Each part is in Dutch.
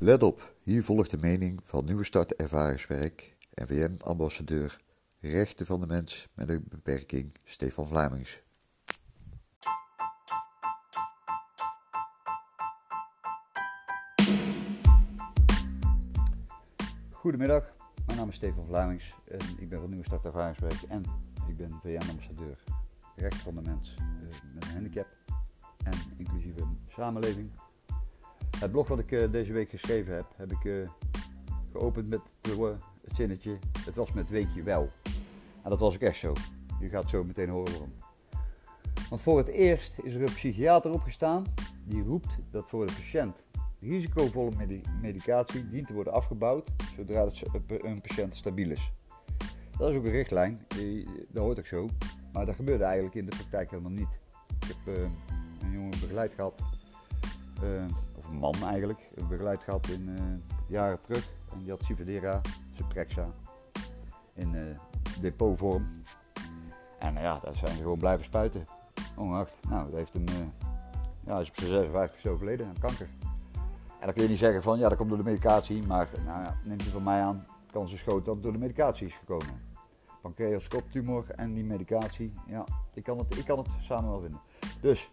Let op, hier volgt de mening van Nieuwe Start Ervaringswerk, NVM-ambassadeur, rechten van de mens met een beperking, Stefan Vlamings. Goedemiddag, mijn naam is Stefan Vlamings en ik ben van Nieuwe Start Ervaringswerk en ik ben VN-ambassadeur, rechten van de mens eh, met een handicap en inclusieve samenleving het blog wat ik uh, deze week geschreven heb, heb ik uh, geopend met uh, het zinnetje: Het was met weekje wel. En dat was ook echt zo. Je gaat zo meteen horen waarom. Want voor het eerst is er een psychiater opgestaan die roept dat voor de patiënt risicovolle medicatie dient te worden afgebouwd zodra een patiënt stabiel is. Dat is ook een richtlijn, dat hoort ook zo, maar dat gebeurde eigenlijk in de praktijk helemaal niet. Ik heb een jongen begeleid gehad man eigenlijk, begeleid gehad in uh, jaren terug. En die had Civedera, Suprexa, in uh, depotvorm. En uh, ja, daar zijn ze gewoon blijven spuiten. Ongeacht. Nou, dat heeft hem, ja, is op zijn 56 overleden aan kanker. En dan kun je niet zeggen van, ja, dat komt door de medicatie. Maar nou, ja, neemt u van mij aan, kans is groot dat het door de medicatie is gekomen. Pancreaskoptumor en die medicatie, ja, ik kan het, ik kan het samen wel vinden. Dus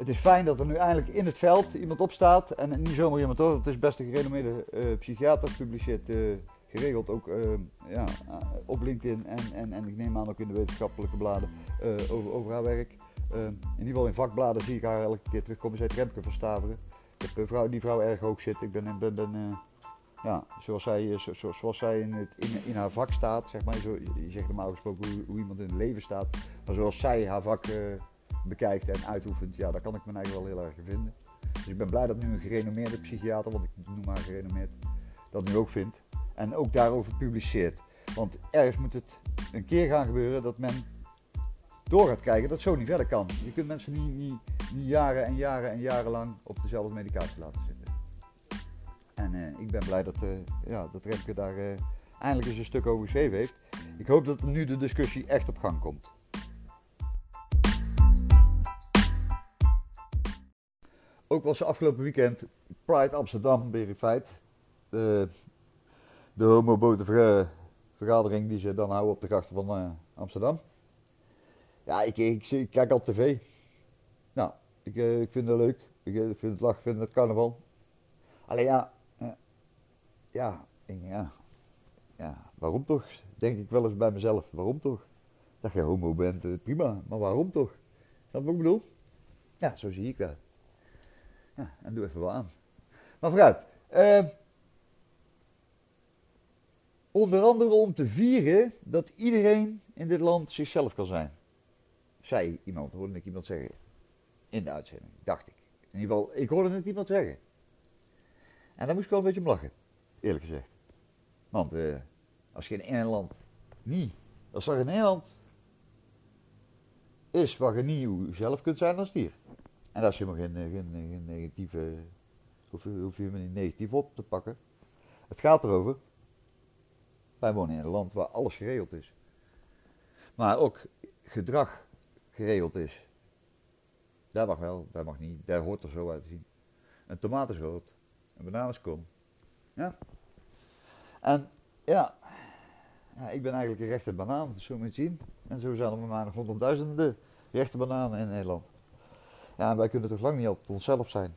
het is fijn dat er nu eindelijk in het veld iemand opstaat. En niet zomaar iemand hoor, het is best een gerenommeerde uh, psychiater, publiceert uh, geregeld ook uh, ja, op LinkedIn en, en, en ik neem aan ook in de wetenschappelijke bladen over, over haar werk. in ieder geval in vakbladen zie ik haar elke keer terugkomen. Zij Remke van Staveren. Ik heb die vrouw erg hoog zit. Ik ben, ben, ben ja, zoals zij, zo, zoals zij in, het, in, in, haar vak staat, zeg maar. Zo, je zegt normaal gesproken hoe, hoe, iemand in het leven staat. Maar zoals zij haar vak bekijkt en uitoefent, ja, daar kan ik me eigenlijk wel heel erg in vinden. Dus ik ben blij dat nu een gerenommeerde psychiater, want ik noem haar gerenommeerd, dat nu ook vindt. En ook daarover publiceert. Want ergens moet het een keer gaan gebeuren dat men door gaat kijken dat het zo niet verder kan. Je kunt mensen niet, niet, niet jaren en jaren en jaren lang op dezelfde medicatie laten zitten. En uh, ik ben blij dat, uh, ja, dat Remke daar uh, eindelijk eens een stuk over geschreven heeft. Ik hoop dat nu de discussie echt op gang komt. Ook was afgelopen weekend Pride Amsterdam verified. De, de homobotenvergadering die ze dan houden op de grachten van uh, Amsterdam. Ja, ik, ik, kijk al tv. Nou, ik, uh, ik vind het leuk. Ik, ik vind het lach, ik vind het carnaval. Alleen ja, ja, ja, ja, waarom toch? Denk ik wel eens bij mezelf. Waarom toch? Dat je homo bent, prima. Maar waarom toch? Snap je wat ik bedoel? Ja, zo zie ik dat. Ja, en doe even wel aan. Maar vooruit. Uh, onder andere om te vieren dat iedereen in dit land zichzelf kan zijn. Zei iemand, hoorde ik iemand zeggen. In de uitzending, dacht ik. In ieder geval, ik hoorde het iemand zeggen. En daar moest ik wel een beetje om lachen, eerlijk gezegd. Want uh, als je in één land niet, als er in één land is waar je niet zelf kunt zijn als dier. En daar is helemaal geen, geen, geen negatieve, hoef, hoef je helemaal niet negatief op te pakken. Het gaat erover, wij wonen in een land waar alles geregeld is. Maar ook gedrag geregeld is. Daar mag wel, daar mag niet, daar hoort er zo uit te zien. Een tomaat is rood, een banaan is kom. Ja. En ja, ik ben eigenlijk een rechte banaan, zo moet je zien. En zo zijn er maar honderdduizenden rechte bananen in Nederland. Ja, wij kunnen toch lang niet altijd onszelf zijn.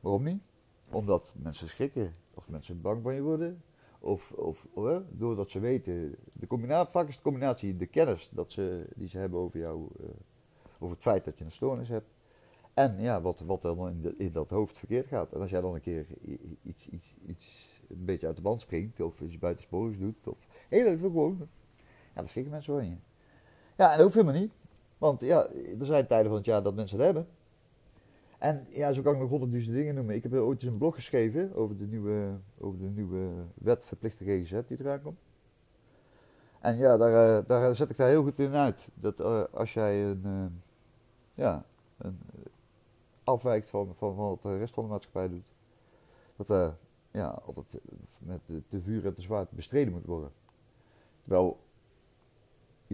Waarom niet? Omdat mensen schrikken, of mensen bang van je worden, of, of doordat ze weten, de combinatie, vaak is de combinatie de kennis dat ze, die ze hebben over jou, uh, over het feit dat je een stoornis hebt. En ja, wat, wat dan in, in, dat hoofd verkeerd gaat. En als jij dan een keer iets, iets, iets een beetje uit de band springt, of iets buitensporigs doet, of heel even gewoon, ja, dan schrikken mensen van je. Ja, en dat hoeft helemaal niet. Want ja, er zijn tijden van het jaar dat mensen het hebben. En ja, zo kan ik nog honderdduizend dingen noemen. Ik heb ooit eens een blog geschreven over de nieuwe, over de nieuwe wet verplichte GGZ die eraan komt. En ja, daar, eh, daar zet ik daar heel goed in uit. Dat uh, als jij een, uh, ja, afwijkt van, van, wat de rest van de maatschappij doet, dat uh, ja, altijd met de, vuur en de zwaard bestreden moet worden. Terwijl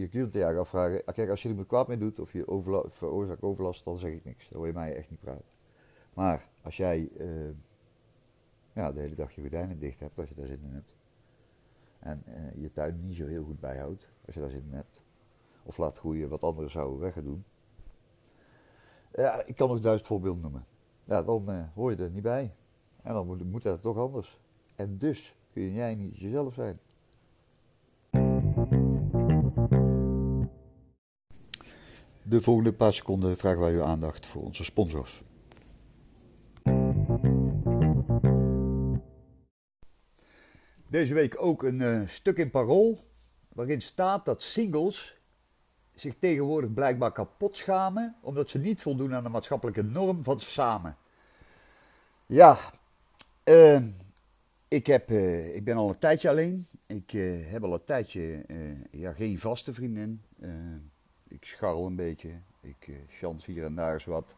je kunt je afvragen, ah, kijk, als je met kwaad mee doet of je veroorzaakt overlast, dan zeg ik niks. Dan hoor je mij echt niet praten. Maar als jij uh, ja, de hele dag je gordijnen dicht hebt als je daar zin in hebt. En eh, je tuin niet zo heel goed bijhoudt als je daar zin in hebt. Of laat groeien wat anderen zouden weg doen. Ja, ik kan nog duizend voorbeelden noemen. Ja, dan eh, hoor je er niet bij. En dan moet, moet dat toch anders. En dus kun jij niet jezelf zijn. De volgende paar seconden vragen wij uw aandacht voor onze sponsors. Deze week ook een uh, stuk in Parool waarin staat dat singles zich tegenwoordig blijkbaar kapot schamen omdat ze niet voldoen aan de maatschappelijke norm van samen. Ja, uh, ik, heb, uh, ik ben al een tijdje alleen. Ik heb al een tijdje ja, geen vaste vriendin. Ik scharrel een beetje. Ik chance hier en daar eens wat.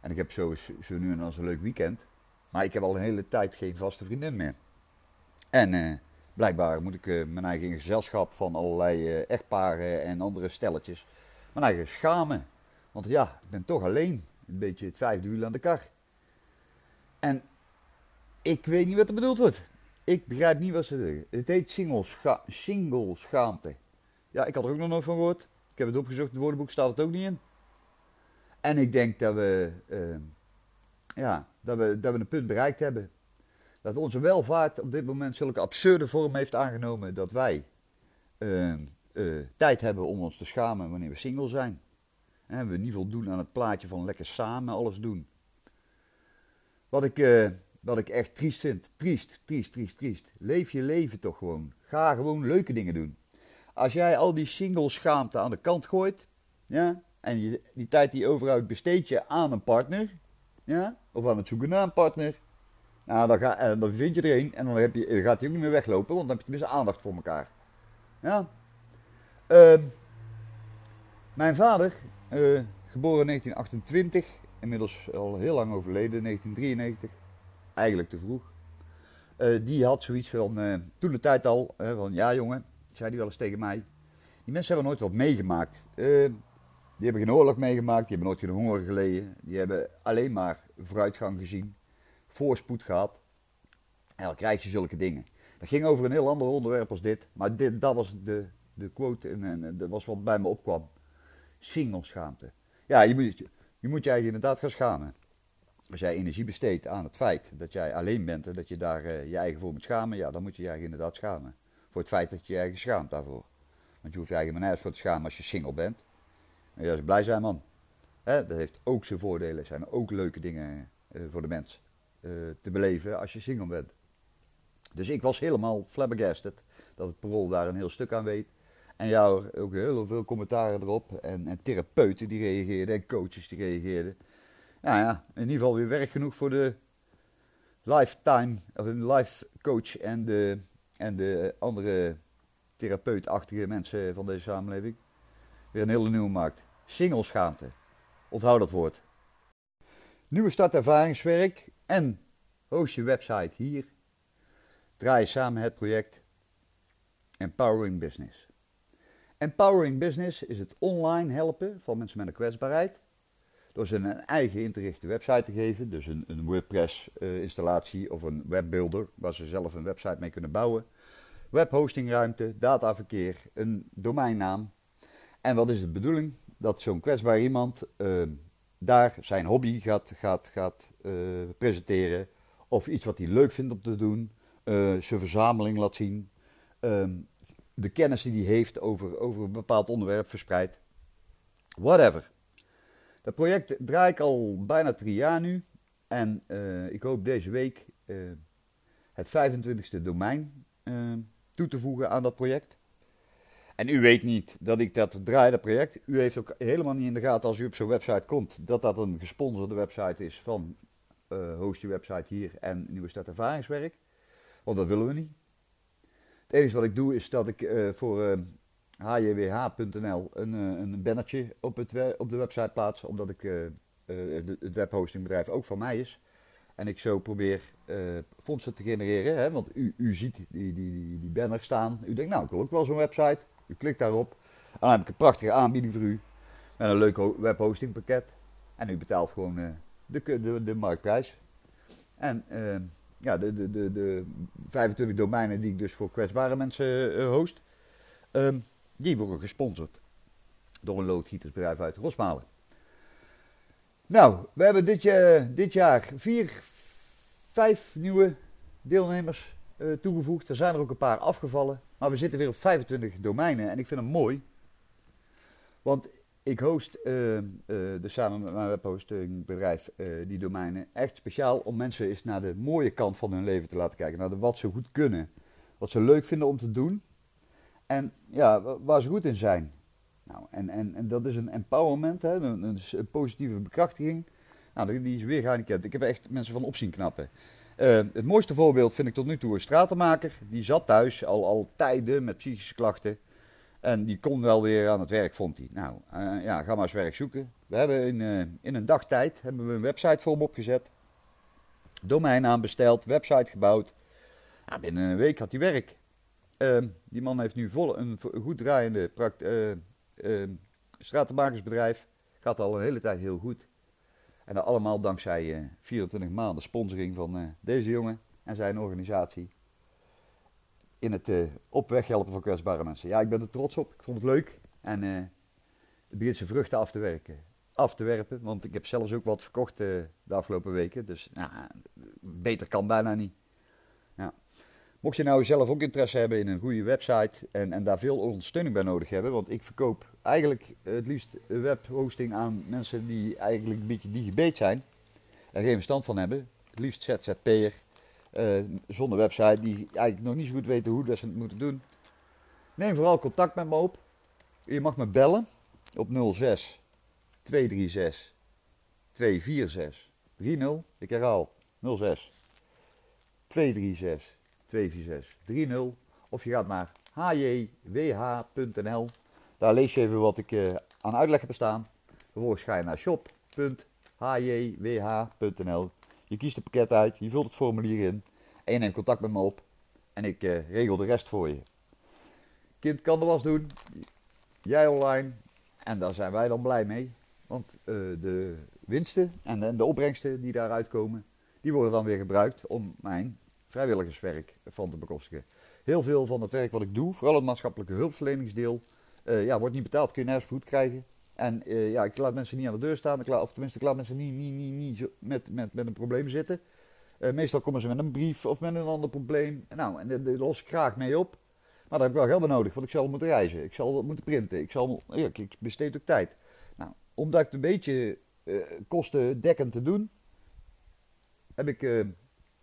En ik heb zo, zo nu en dan een leuk weekend. Maar ik heb al een hele tijd geen vaste vriendin meer. En uh, blijkbaar moet ik uh, mijn eigen gezelschap van allerlei uh, echtparen en andere stelletjes, mijn eigen schamen. Want ja, ik ben toch alleen. Een beetje het vijfde wiel aan de kar. En ik weet niet wat er bedoeld wordt. Ik begrijp niet wat ze zeggen. Het heet single, scha single schaamte. Ja, ik had er ook nog nooit van gehoord. Ik heb het opgezocht, het woordenboek staat het ook niet in. En ik denk dat we, ja, dat we, dat we een punt bereikt hebben dat onze welvaart op dit moment zulke absurde vorm heeft aangenomen dat wij uh, uh, tijd hebben om ons te schamen wanneer we single zijn. En we niet voldoen aan het plaatje van lekker samen alles doen. Wat ik, uh, wat ik echt triest vind. Triest, triest, triest, triest. Leef je leven toch gewoon. Ga gewoon leuke dingen doen. Als jij al die single schaamte aan de kant gooit, ja, en je, die tijd die overhoudt besteed je aan een partner, ja, of aan het zoeken naar een partner, nou, dan, ga, eh, dan vind je er een en dan, heb je, gaat hij ook niet meer weglopen, want dan heb je tenminste aandacht voor elkaar. Ja. Uh, mijn vader, uh, geboren in 1928, inmiddels al heel lang overleden, 1993, eigenlijk te vroeg. Uh, die had zoiets van, toen de tijd al, van ja jongen, zei hij wel eens tegen mij. Die mensen hebben nooit wat meegemaakt. die hebben geen oorlog meegemaakt, die hebben nooit geen honger geleden. Die hebben alleen maar vooruitgang gezien voorspoed gehad. En dan krijg je zulke dingen. Dat ging over een heel ander onderwerp als dit. Maar dit, dat was de, de quote en, en dat was wat bij me opkwam. Single-schaamte. Ja, je moet, je moet je inderdaad gaan schamen. Als jij energie besteedt aan het feit dat jij alleen bent en dat je daar uh, je eigen voor moet schamen, ja, dan moet je je eigen inderdaad schamen. Voor het feit dat je je eigen schaamt daarvoor. Want je hoeft je eigen maar nergens voor te schamen als je single bent. En ja, is blij zijn, man. Hè, dat heeft ook zijn voordelen, zijn ook leuke dingen uh, voor de mens. Eh, te beleven als je single bent. Dus ik was helemaal flabbergasted dat het parool daar een heel stuk aan weet. En ja, ook heel veel commentaren erop. En, en therapeuten die reageerden en coaches die reageerden. Nou ja, in ieder geval weer werk genoeg voor de lifetime, of een life coach en de, en de andere therapeutachtige mensen van deze samenleving. Weer een hele nieuwe markt. Singleschaamte. Onthoud dat woord. Nieuwe start ervaringswerk en host je website hier. Draai samen het project Empowering Business. Empowering Business is het online helpen van mensen met een kwetsbaarheid. Door ze een eigen ingerichte website te geven, dus een, een WordPress-installatie of een webbuilder waar ze zelf een website mee kunnen bouwen. Webhostingruimte, dataverkeer, een domeinnaam. En wat is de bedoeling? Dat zo'n kwetsbaar iemand uh, daar zijn hobby gaat, gaat, gaat uh, presenteren. Of iets wat hij leuk vindt om te doen. Zijn verzameling laat zien. Uh, de kennis die hij heeft over, over een bepaald onderwerp verspreidt. Whatever. Dat project draai ik al bijna drie jaar nu. En uh, ik hoop deze week het 25e domein toe te voegen aan dat project. En u weet niet dat ik dat draai, dat project. U heeft ook helemaal niet in de gaten als u op zo'n website komt, dat dat een gesponsorde website is van host je website hier en Nieuwe Stad Ervaringswerk. Want dat willen we niet. Het enige wat ik doe is dat ik voor hjwh.nl een, een bannertje op, het op de website plaats, omdat ik de, het webhostingbedrijf ook van mij is. En ik zo probeer fondsen te genereren, hè, want u, u ziet die, die, die, die banner staan. U denkt, nou, ik wil ook wel zo'n website. U klikt daarop. En dan heb ik een prachtige aanbieding voor u. Met een leuk webhostingpakket. En u betaalt gewoon uh, de, de, de marktprijs. En uh, ja, de, de, de, de 25 domeinen die ik dus voor kwetsbare mensen uh, host, um, die worden gesponsord door een loodgietersbedrijf uit Rosmalen. Nou, we hebben dit, jaar, dit jaar vier, vijf nieuwe deelnemers uh, toegevoegd. Er zijn er ook een paar afgevallen. Maar we zitten weer op 25 domeinen en ik vind het mooi. Want ik host uh, dus samen met mijn webhostingbedrijf die domeinen echt speciaal om mensen eens naar de mooie kant van hun leven te laten kijken. Naar de, wat ze goed kunnen. Wat ze leuk vinden om te doen. En ja, waar ze goed in zijn. Nou, en, en, dat is een empowerment, hè, een, positieve bekrachtiging. Nou, die is weer gehandicapten. Ik heb echt mensen van opzien knappen. Uh, het mooiste voorbeeld vind ik tot nu toe een stratenmaker. Die zat thuis al, al tijden met psychische klachten. En die kon wel weer aan het werk, vond hij. Nou, uh, ja, ga maar eens werk zoeken. We hebben in, uh, in een dagtijd hebben we een website voor hem opgezet. Domeinnaam besteld, website gebouwd. Nou, binnen een week had hij werk. Ehm, die man heeft nu vol, een goed draaiende ehm, stratenmakersbedrijf. Gaat al een hele tijd heel goed. En dat allemaal dankzij 24 maanden sponsoring van deze jongen en zijn organisatie in het uh, op weg helpen van kwetsbare mensen. Ja, ik ben er trots op. Ik vond het leuk. En uh, het begint zijn vruchten af te werken. Af te werpen, want ik heb zelfs ook wat verkocht uh, de afgelopen weken. Dus nou, beter kan bijna niet. Mocht je nou zelf ook interesse hebben in een goede website en, en daar veel ondersteuning bij nodig hebben, want ik verkoop eigenlijk het liefst webhosting aan mensen die eigenlijk een beetje digibeet zijn en geen verstand van hebben. Het liefst ZZP'er, uh, zonder website, die eigenlijk nog niet zo goed weten hoe dat ze het moeten doen. Neem vooral contact met me op. Je mag me bellen op 06 236 246 30. Ik herhaal 06 236 246 30. Of je gaat naar hjwh.nl. Daar lees je even wat ik uh, aan uitleg heb staan. Vervolgens ga je naar shop.hjwh.nl. Je kiest het pakket uit, je vult het formulier in en je neemt contact met me op en ik uh, regel de rest voor je. Kind kan de was doen, jij online en daar zijn wij dan blij mee. Want uh, de winsten en de, de opbrengsten die daaruit komen, die worden dan weer gebruikt om mijn vrijwilligerswerk van te bekostigen. Heel veel van het werk wat ik doe, vooral het maatschappelijke hulpverleningsdeel, uh, ja, wordt niet betaald, kun je nergens voet krijgen. En uh, ja, ik laat mensen niet aan de deur staan, ik laat, of tenminste, ik laat mensen niet, niet, niet, niet zo met, met, met een probleem zitten. Uh, meestal komen ze met een brief of met een ander probleem. Nou, en daar los ik graag mee op. Maar daar heb ik wel geld bij nodig, want ik zal moeten reizen. Ik zal moeten printen. Ik, zal, ja, ik besteed ook tijd. Nou, om dat een beetje kostendekkend te doen, heb ik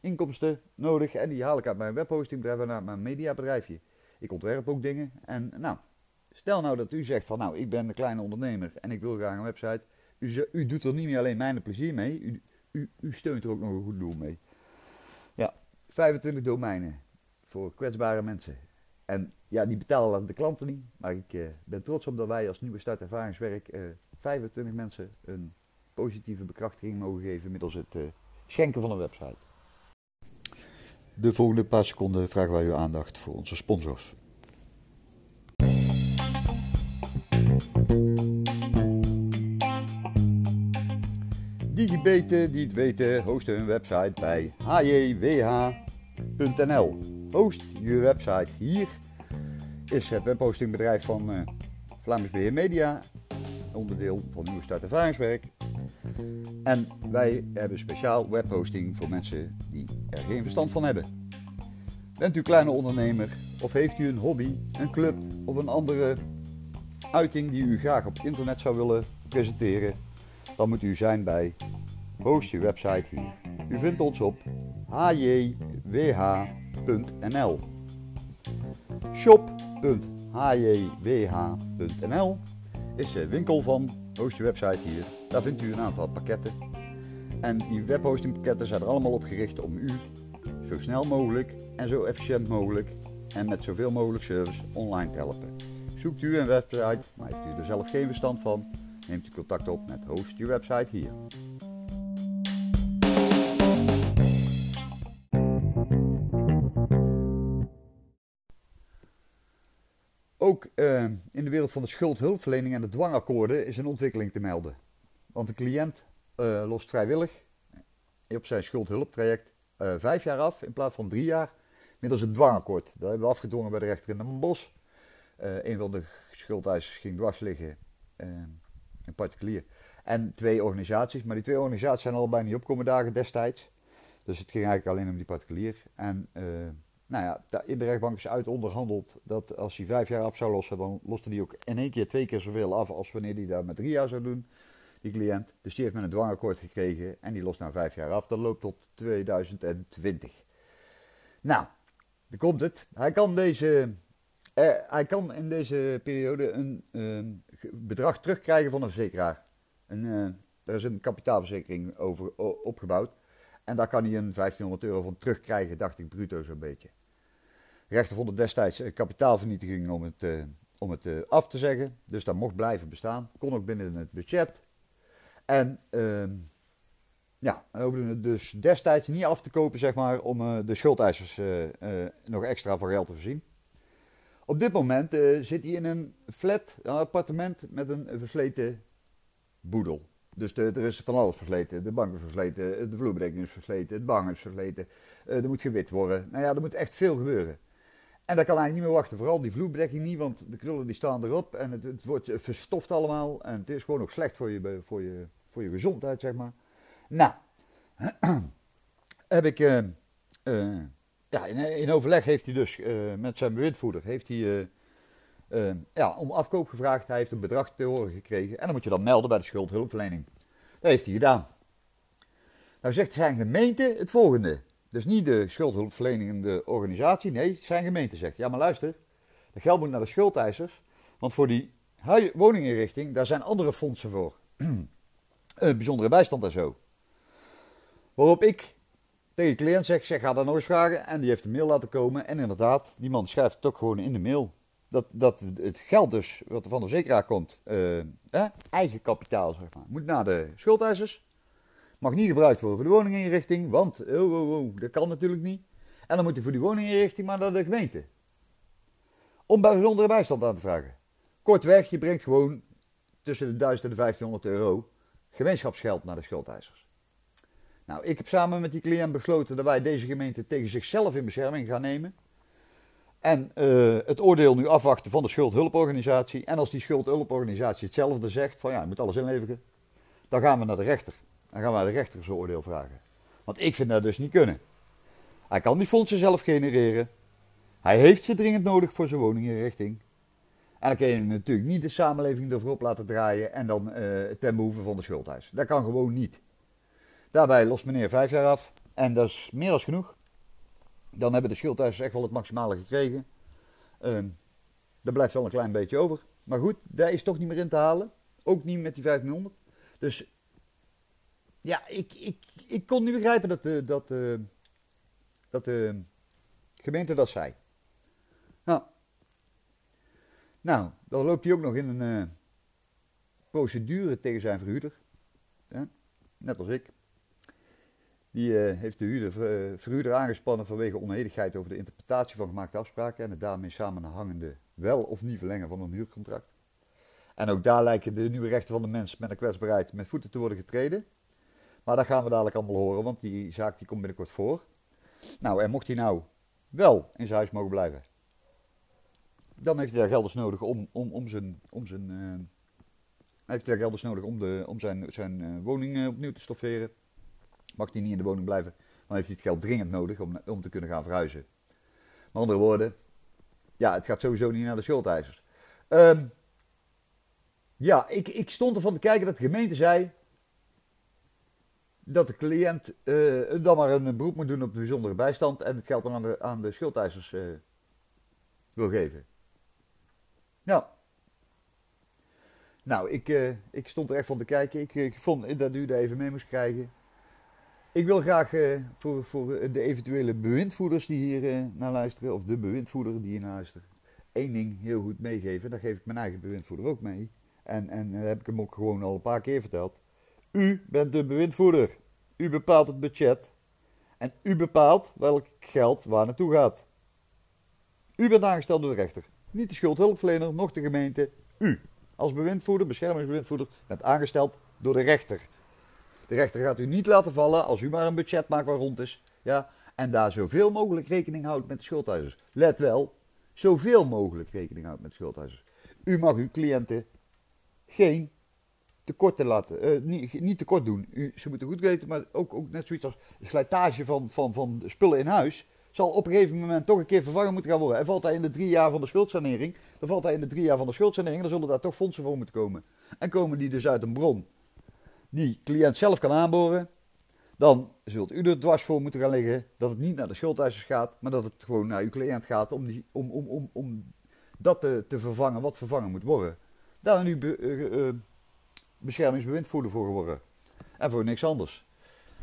inkomsten nodig. En die haal ik uit mijn webhostingbedrijf en uit mijn mediabedrijfje. Ik ontwerp ook dingen. En nou, Stel nou dat u zegt van nou, ik ben een kleine ondernemer en ik wil graag een website. U, u doet er niet meer alleen mijn plezier mee, u, u, steunt er ook nog een goed doel mee. Ja, 25 domeinen voor kwetsbare mensen. En ja, die betalen de klanten niet, maar ik uh, ben trots op dat wij als nieuwe start ervaringswerk uh, 25 mensen een positieve bekrachtiging mogen geven middels het uh, schenken van een website. De volgende paar seconden vragen wij uw aandacht voor onze sponsors. Digibeten die het weten, hosten hun website bij hjwh.nl. Host je website hier. Is het webhostingbedrijf van uh, Vlaams Beheer Media, onderdeel van Nieuwe Start Ervaringswerk. En wij hebben speciaal webhosting voor mensen die er geen verstand van hebben. Bent u kleine ondernemer of heeft u een hobby, een club of een andere uiting die u graag op internet zou willen presenteren, dan moet u zijn bij Host je website hier. U vindt ons op hjwh.nl. Shop.hjwh.nl is winkel van Host je website hier. Daar vindt u een aantal pakketten. En die webhostingpakketten zijn er allemaal op gericht om u zo snel mogelijk en zo efficiënt mogelijk en met zoveel mogelijk service online te helpen. Zoekt u een website, maar heeft u er zelf geen verstand van, neemt u contact op met Host je website hier. Ook uh, in de wereld van de schuldhulpverlening en de dwangakkoorden is een ontwikkeling te melden. Want de cliënt uh, lost vrijwillig op zijn schuldhulptraject eh, vijf jaar af in plaats van drie jaar. Middels een dwangakkoord. Dat hebben we afgedwongen bij de rechter in Den Bosch. Een van de schuldeisers ging dwars liggen, een particulier. En twee organisaties, maar die twee organisaties zijn allebei niet opkomen dagen destijds. Dus het ging eigenlijk alleen om die particulier. En nou ja, in de rechtbank is uit onderhandeld dat als hij vijf jaar af zou lossen, dan loste hij ook in één keer twee keer zoveel af als wanneer hij dat met drie jaar zou doen, die cliënt. Dus die heeft met een dwangakkoord gekregen en die lost na vijf jaar af. Dat loopt tot 2020. Nou, dan komt het. Hij kan, deze, eh, hij kan in deze periode een uh, bedrag terugkrijgen van een verzekeraar. Een, uh, er is een kapitaalverzekering over, opgebouwd. En daar kan hij een 1500 euro van terugkrijgen, dacht ik, bruto zo'n beetje. Rechter vond het destijds kapitaalvernietiging om het, uh, om het uh, af te zeggen. Dus dat mocht blijven bestaan. Kon ook binnen het budget. En uh, ja, hoefden het dus destijds niet af te kopen, zeg maar, om de schuldeisers nog extra van geld te voorzien. Op dit moment zit hij in een flat, een appartement met een versleten boedel. Dus de, er is van alles versleten. De bank is versleten, de vloerbedekking is versleten, het bang is versleten. Er moet gewit worden. Nou ja, er moet echt veel gebeuren. En dat kan eigenlijk niet meer wachten. Vooral die vloerbedekking niet, want de krullen die staan erop. En het, het wordt verstoft allemaal. En het is gewoon ook slecht voor je, voor je, voor je gezondheid, zeg maar. Nou, heb ik... Uh, uh, ja, in, in, overleg heeft hij dus met zijn bewindvoerder... Heeft hij, ja, om afkoop gevraagd. Hij heeft een bedrag te horen gekregen. En dan moet je dan melden bij de schuldhulpverlening. Dat heeft hij gedaan. Nou zegt zijn gemeente het volgende. Dus niet de schuldhulpverlenende organisatie. Nee, zijn gemeente zegt. Ja, maar luister. Dat geld moet naar de schuldeisers. Want voor die woninginrichting, daar zijn andere fondsen voor. bijzondere bijstand en zo. Waarop ik tegen de cliënt zeg, zeg, ga daar nog eens vragen. En die heeft een mail laten komen. En inderdaad, die man schrijft het ook gewoon in de mail dat, dat het geld dus, wat er van de verzekeraar komt, eh, eigen kapitaal zeg maar, moet naar de schuldeisers. Mag niet gebruikt worden voor de woninginrichting, want oh, oh, oh, dat kan natuurlijk niet. En dan moet hij voor die woninginrichting maar naar de gemeente. Om bijzondere bijstand aan te vragen. Kortweg, je brengt gewoon tussen de 1000 en de 1500 euro gemeenschapsgeld naar de schuldeisers. Nou, ik heb samen met die cliënt besloten dat wij deze gemeente tegen zichzelf in bescherming gaan nemen. En uh, het oordeel nu afwachten van de schuldhulporganisatie. En als die schuldhulporganisatie hetzelfde zegt, van ja, je moet alles inleveren, dan gaan we naar de rechter. Dan gaan naar de rechter zijn oordeel vragen. Want ik vind dat dus niet kunnen. Hij kan die fondsen zelf genereren. Hij heeft ze dringend nodig voor zijn woninginrichting. En dan kun je natuurlijk niet de samenleving ervoor op laten draaien en dan uh, ten behoeve van de schuldhuis. Dat kan gewoon niet. Daarbij lost meneer vijf jaar af en dat is meer dan genoeg. Dan hebben de schuldeisers echt wel het maximale gekregen. Uh, er blijft wel een klein beetje over. Maar goed, daar is toch niet meer in te halen. Ook niet met die 1500. Dus ja, ik, ik, ik kon niet begrijpen dat de, dat, uh, dat de gemeente dat zei. Nou, nou, dan loopt hij ook nog in een uh, procedure tegen zijn verhuurder. Net als ik. Die uh, heeft de huurder, uh, verhuurder aangespannen vanwege onenigheid over de interpretatie van gemaakte afspraken en het daarmee samenhangende wel of niet verlengen van een huurcontract. En ook daar lijken de nieuwe rechten van de mens met een kwetsbaarheid met voeten te worden getreden. Maar dat gaan we dadelijk allemaal horen, want die zaak die komt binnenkort voor. Nou, en mocht hij nou wel in zijn huis mogen blijven, dan heeft hij daar gelders nodig om, om, om zijn. Om zijn uh, heeft hij daar gelders nodig om, de, om zijn, zijn woning opnieuw te stofferen. Mag hij niet in de woning blijven, dan heeft hij het geld dringend nodig om, om te kunnen gaan verhuizen. Met andere woorden, ja, het gaat sowieso niet naar de schuldeisers. Um, ja, ik, ik stond ervan te kijken dat de gemeente zei dat de cliënt uh, dan maar een beroep moet doen op de bijzondere bijstand en het geld dan aan de, aan de schuldeisers uh, wil geven. Ja. Nou, ik, uh, ik stond er echt van te kijken. Ik, ik vond dat u daar even mee moest krijgen. Ik wil graag voor, voor de eventuele bewindvoerders die hier naar luisteren, of de bewindvoerder die hier naar luistert, één ding heel goed meegeven. Dat geef ik mijn eigen bewindvoerder ook mee. En, en dat heb ik hem ook gewoon al een paar keer verteld. U bent de bewindvoerder. U bepaalt het budget. En u bepaalt welk geld waar naartoe gaat. U bent aangesteld door de rechter. Niet de schuldhulpverlener, nog de gemeente. U, als bewindvoerder, beschermingsbewindvoerder, bent aangesteld door de rechter. De rechter gaat u niet laten vallen als u maar een budget maakt waar rond is. Ja, en daar zoveel mogelijk rekening houdt met de schuldeisers. Let wel, zoveel mogelijk rekening houdt met de. U mag uw cliënten geen tekorten laten, uh, niet, niet tekort doen. U, ze moeten goed weten, maar ook, ook net zoiets als slijtage van, van, van spullen in huis zal op een gegeven moment toch een keer vervangen moeten gaan worden. En valt hij in de drie jaar van de schuldsanering, dan valt hij in de drie jaar van de schuldsanering, dan zullen daar toch fondsen voor moeten komen. En komen die dus uit een bron die cliënt zelf kan aanboren, dan zult u er dwars voor moeten gaan liggen dat het niet naar de schuldeisers gaat, maar dat het gewoon naar uw cliënt gaat om, die, om, om, om, dat te, te vervangen wat vervangen moet worden. Daar nu be, uh, uh, beschermingsbewindvoerder voor geworden. En voor niks anders.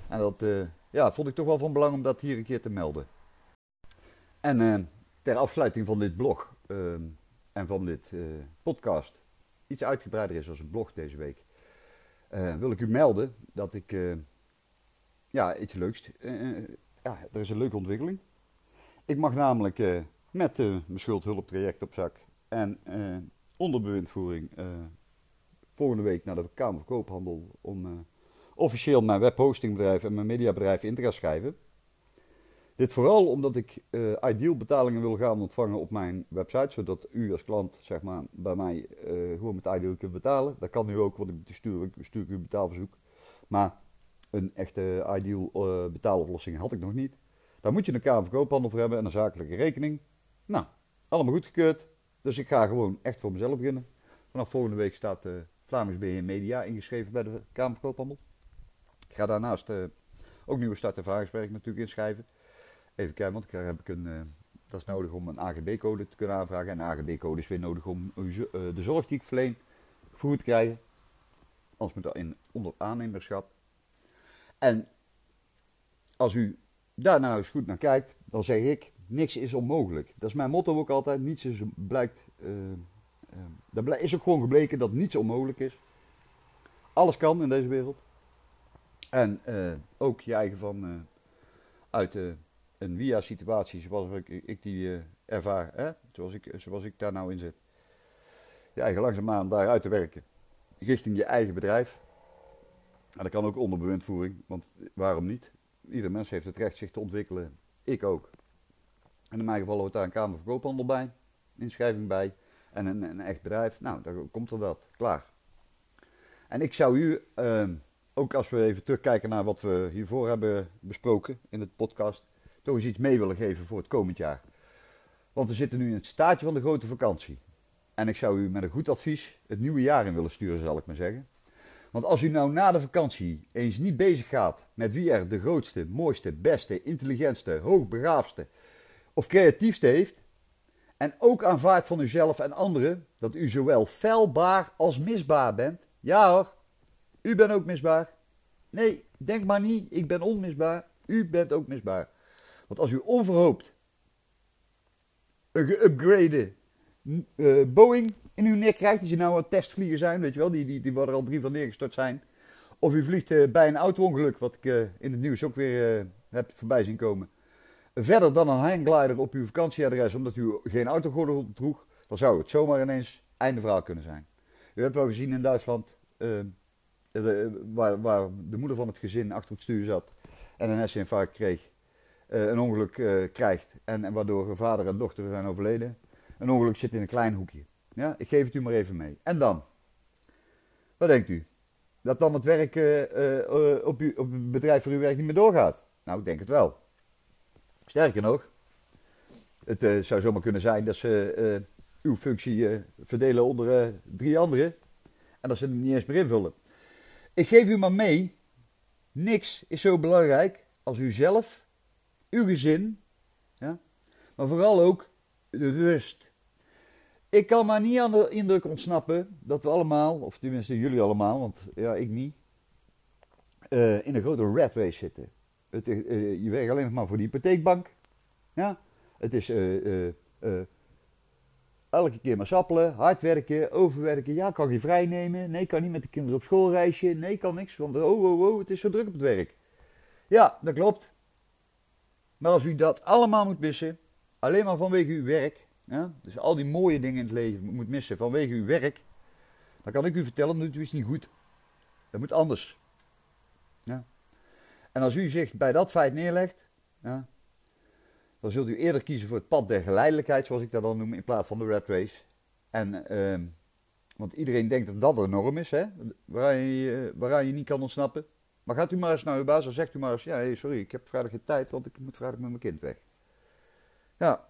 En dat uh, ja, vond ik toch wel van belang om dat hier een keer te melden. En ter afsluiting van dit blog en van dit podcast, iets uitgebreider is als een blog deze week, wil ik u melden dat ik ja, iets leuks. ja, er is een leuke ontwikkeling. Ik mag namelijk met mijn schuldhulptraject op zak en onder bewindvoering volgende week naar de Kamer van Koophandel om uh, officieel mijn webhostingbedrijf en mijn mediabedrijf in te gaan schrijven. Dit vooral omdat ik uh, ideal betalingen wil gaan ontvangen op mijn website, zodat u als klant zeg maar, bij mij uh, gewoon met ideal kunt betalen. Dat kan nu ook, want ik stuur, stuur u een betaalverzoek. Maar een echte ideal betaaloplossing had ik nog niet. Daar moet je een Kamer van Koophandel voor hebben en een zakelijke rekening. Nou, allemaal goedgekeurd. Dus ik ga gewoon echt voor mezelf beginnen. Vanaf volgende week staat uh, Vlamings BN Media ingeschreven bij de Kamer van Koophandel. Ik ga daarnaast uh, ook nieuwe start ervaringswerk natuurlijk inschrijven. Even kijken, want daar heb ik een, uh, dat is nodig om een AGB-code te kunnen aanvragen. En een AGB-code is weer nodig om de zorg die ik verleen vergoed te krijgen. Moet dat in onder aannemerschap. En als u daar nou eens goed naar kijkt, dan zeg ik, niks is onmogelijk. Dat is mijn motto ook altijd, niets is, blijkt uh, is ook gewoon gebleken dat niets onmogelijk is. Alles kan in deze wereld. En uh, ook je eigen van uit een via-situatie zoals ik, ik die ervaar, hè? Zoals, ik, zoals ik daar nou in zit. Je eigen langzaamaan daar uit te werken. Richting je eigen bedrijf. En dat kan ook onder bewindvoering, want waarom niet? Ieder mens heeft het recht zich te ontwikkelen. Ik ook. En in mijn geval hoort daar een Kamer van Koophandel bij, inschrijving bij en een, echt bedrijf. Nou, dan komt er dat. Klaar. En ik zou u, uh, ook als we even terugkijken naar wat we hiervoor hebben besproken in het podcast, toch eens iets mee willen geven voor het komend jaar. Want we zitten nu in het staatje van de grote vakantie. En ik zou u met een goed advies het nieuwe jaar in willen sturen, zal ik maar zeggen. Want als u nou na de vakantie eens niet bezig gaat met wie er de grootste, mooiste, beste, intelligentste, hoogbegaafdste of creatiefste heeft, en ook aanvaardt van uzelf en anderen dat u zowel feilbaar als misbaar bent. Ja hoor, u bent ook misbaar. Nee, denk maar niet, ik ben onmisbaar. U bent ook misbaar. Want als u onverhoopt een geüpgrade uh, Boeing in uw nek krijgt, die je nou een testvlieger zijn, weet je wel, die, die, die er al drie van neergestort zijn. Of u vliegt uh, bij een auto-ongeluk, wat ik uh, in het nieuws ook weer heb voorbij zien komen verder dan een hangglider op uw vakantieadres omdat u geen autogordel droeg, dan zou het zomaar ineens einde verhaal kunnen zijn. U hebt wel gezien in Duitsland, uh, de, waar, waar, de moeder van het gezin achter het stuur zat en een herseninfarct kreeg, een ongeluk krijgt en, en, waardoor vader en dochter zijn overleden. Een ongeluk zit in een klein hoekje. Ja, ik geef het u maar even mee. En dan? Wat denkt u? Dat dan het werk op, u, op het bedrijf voor uw werk niet meer doorgaat? Nou, ik denk het wel. Sterker nog, het uh, zou zomaar kunnen zijn dat ze uh, uw functie uh, verdelen onder drie anderen en dat ze hem niet eens meer invullen. Ik geef u maar mee, niks is zo belangrijk als u zelf, uw gezin, ja, maar vooral ook de rust. Ik kan maar niet aan de indruk ontsnappen dat we allemaal, of tenminste jullie allemaal, want ja, ik niet, in een grote rat race zitten. Het, uh, je werkt alleen maar voor de hypotheekbank. Ja? Het is uh, elke keer maar sappelen, hard werken, overwerken. Ja, kan je vrij nemen? Nee, kan niet met de kinderen op schoolreisje. Nee, kan niks, want oh, oh, oh, het is zo druk op het werk. Ja, dat klopt. Maar als u dat allemaal moet missen, alleen maar vanwege uw werk, ja, dus al die mooie dingen in het leven moet missen vanwege uw werk, dan kan ik u vertellen, dat is niet goed. Dat moet anders. En als u zich bij dat feit neerlegt, ja, dan zult u eerder kiezen voor het pad der geleidelijkheid, zoals ik dat dan noem, in plaats van de red race. En, ehm, want iedereen denkt dat dat een norm is, hè? Waaraan, je, niet kan ontsnappen. Maar gaat u maar eens naar uw baas en zegt u maar eens, ja, sorry, ik heb vrijdag geen tijd, want ik moet vrijdag met mijn kind weg. Ja,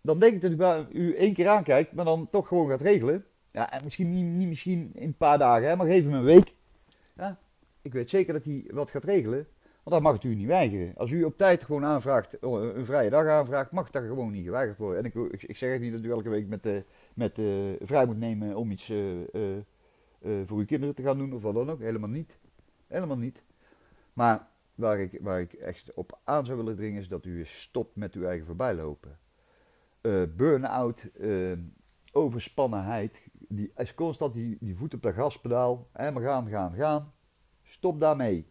dan denk ik dat u, u één keer aankijkt, maar dan toch gewoon gaat regelen. Ja, en misschien niet, niet misschien in een paar dagen, hè, maar geef hem een week. Ja, ik weet zeker dat hij wat gaat regelen. Want dan mag het u niet weigeren. Als u op tijd gewoon aanvraagt, oh, een vrije dag aanvraagt, mag dat gewoon niet geweigerd worden. En ik, ik, zeg niet dat u elke week met, met uh, vrij moet nemen om iets uh, voor uw kinderen te gaan doen of wat dan ook. Helemaal niet. Helemaal niet. Maar waar ik, waar ik echt op aan zou willen dringen is dat u stopt met uw eigen voorbijlopen. Burn-out, overspannenheid, die is constant die, die voet op de gaspedaal. Maar gaan, gaan, gaan. Stop daarmee.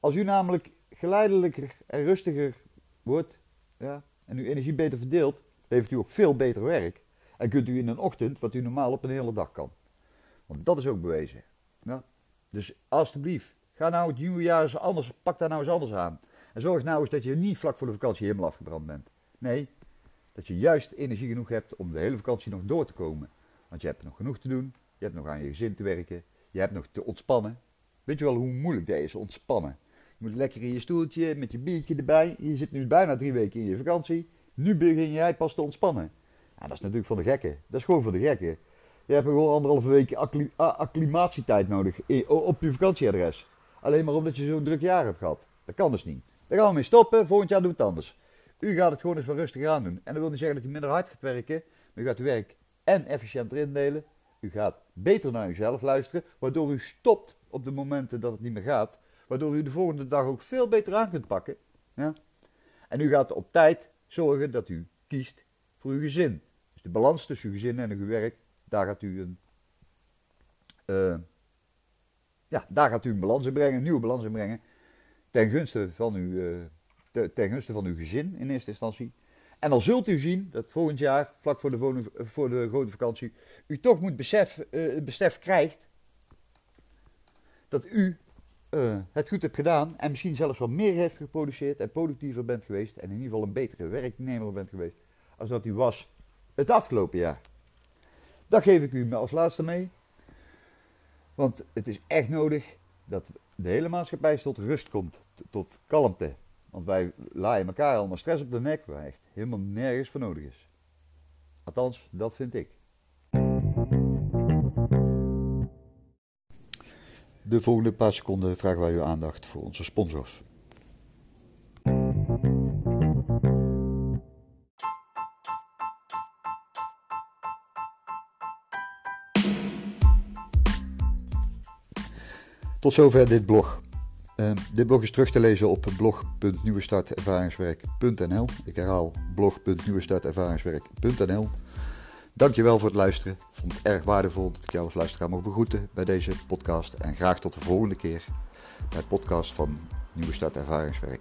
Als u namelijk geleidelijker en rustiger wordt ja, en uw energie beter verdeelt, levert u ook veel beter werk. En kunt u in een ochtend wat u normaal op een hele dag kan. Want dat is ook bewezen. Ja. Dus alstublieft, ga nou het nieuwe jaar eens anders, pak daar nou eens anders aan. En zorg nou eens dat je niet vlak voor de vakantie helemaal afgebrand bent. Nee, dat je juist energie genoeg hebt om de hele vakantie nog door te komen. Want je hebt nog genoeg te doen, je hebt nog aan je gezin te werken, je hebt nog te ontspannen. Weet je wel hoe moeilijk dat is, ontspannen? Je moet lekker in je stoeltje met je biertje erbij. Je zit nu bijna drie weken in je vakantie. Nu begin jij pas te ontspannen. Ja, dat is natuurlijk voor de gekken. Dat is gewoon voor de gekken. Je hebt gewoon anderhalve week acclimatietijd nodig op je vakantieadres. Alleen maar omdat je zo'n druk jaar hebt gehad. Dat kan dus niet. Daar gaan we mee stoppen. Volgend jaar doen het anders. U gaat het gewoon eens wat rustig aan doen. En dat wil niet zeggen dat u minder hard gaat werken. Maar u gaat uw werk en efficiënter indelen. U gaat beter naar uzelf luisteren. Waardoor u stopt op de momenten dat het niet meer gaat. Waardoor u de volgende dag ook veel beter aan kunt pakken. Ja? En u gaat op tijd zorgen dat u kiest voor uw gezin. Dus de balans tussen uw gezin en uw werk, daar gaat u een, uh, ja, daar gaat u een balans in brengen, een nieuwe balans in brengen. Ten gunste van uw, uh, ten gunste van uw gezin in eerste instantie. En dan zult u zien dat volgend jaar, vlak voor de, voor de grote vakantie, u toch moet besef, uh, besef krijgt dat u uh, het goed hebt gedaan en misschien zelfs wat meer heeft geproduceerd en productiever bent geweest en in ieder geval een betere werknemer bent geweest als dat u was het afgelopen jaar. Dat geef ik u als laatste mee. Want het is echt nodig dat de hele maatschappij tot rust komt, tot kalmte. Want wij laaien elkaar allemaal stress op de nek waar echt helemaal nergens voor nodig is. Althans, dat vind ik. De volgende paar seconden vragen wij uw aandacht voor onze sponsors. Tot zover dit blog. Uh, dit blog is terug te lezen op blog.nieuwestartervaringswerk.nl. Ik herhaal blog.nieuwestartervaringswerk.nl. Dankjewel voor het luisteren. Ik vond het erg waardevol dat ik jou als luisteraar mocht begroeten bij deze podcast. En graag tot de volgende keer bij podcast van Nieuwe Start Ervaringswerk.